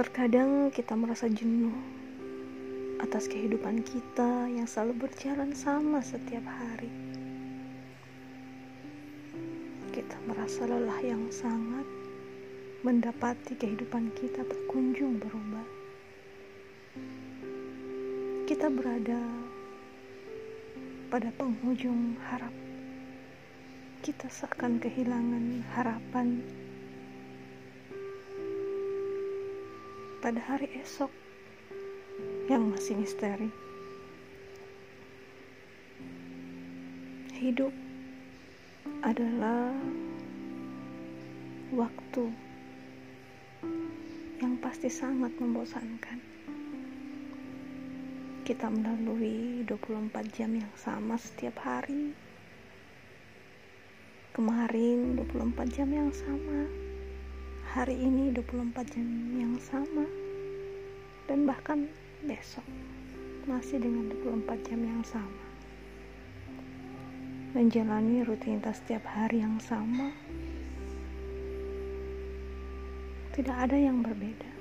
Terkadang kita merasa jenuh atas kehidupan kita yang selalu berjalan sama setiap hari. Kita merasa lelah yang sangat mendapati kehidupan kita tak kunjung berubah. Kita berada pada penghujung harap. Kita seakan kehilangan harapan pada hari esok yang masih misteri. Hidup adalah waktu yang pasti sangat membosankan. Kita melalui 24 jam yang sama setiap hari. Kemarin 24 jam yang sama hari ini 24 jam yang sama bahkan besok masih dengan 24 jam yang sama menjalani rutinitas setiap hari yang sama tidak ada yang berbeda.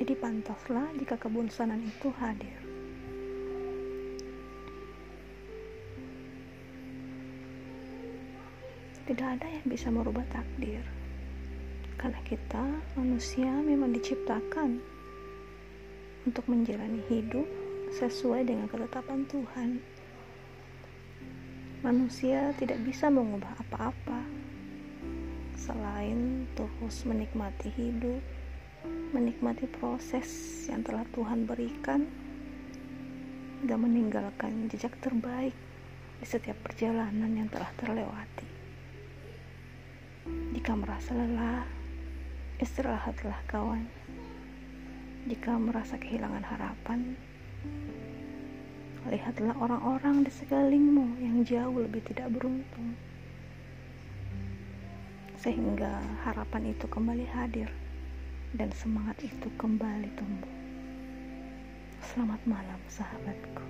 Jadi pantaslah jika kebosanan itu hadir. Tidak ada yang bisa merubah takdir karena kita manusia memang diciptakan untuk menjalani hidup sesuai dengan ketetapan Tuhan. Manusia tidak bisa mengubah apa-apa selain terus menikmati hidup, menikmati proses yang telah Tuhan berikan, dan meninggalkan jejak terbaik di setiap perjalanan yang telah terlewati. Jika merasa lelah, Istirahatlah kawan. Jika merasa kehilangan harapan, lihatlah orang-orang di sekelilingmu yang jauh lebih tidak beruntung. Sehingga harapan itu kembali hadir dan semangat itu kembali tumbuh. Selamat malam sahabatku.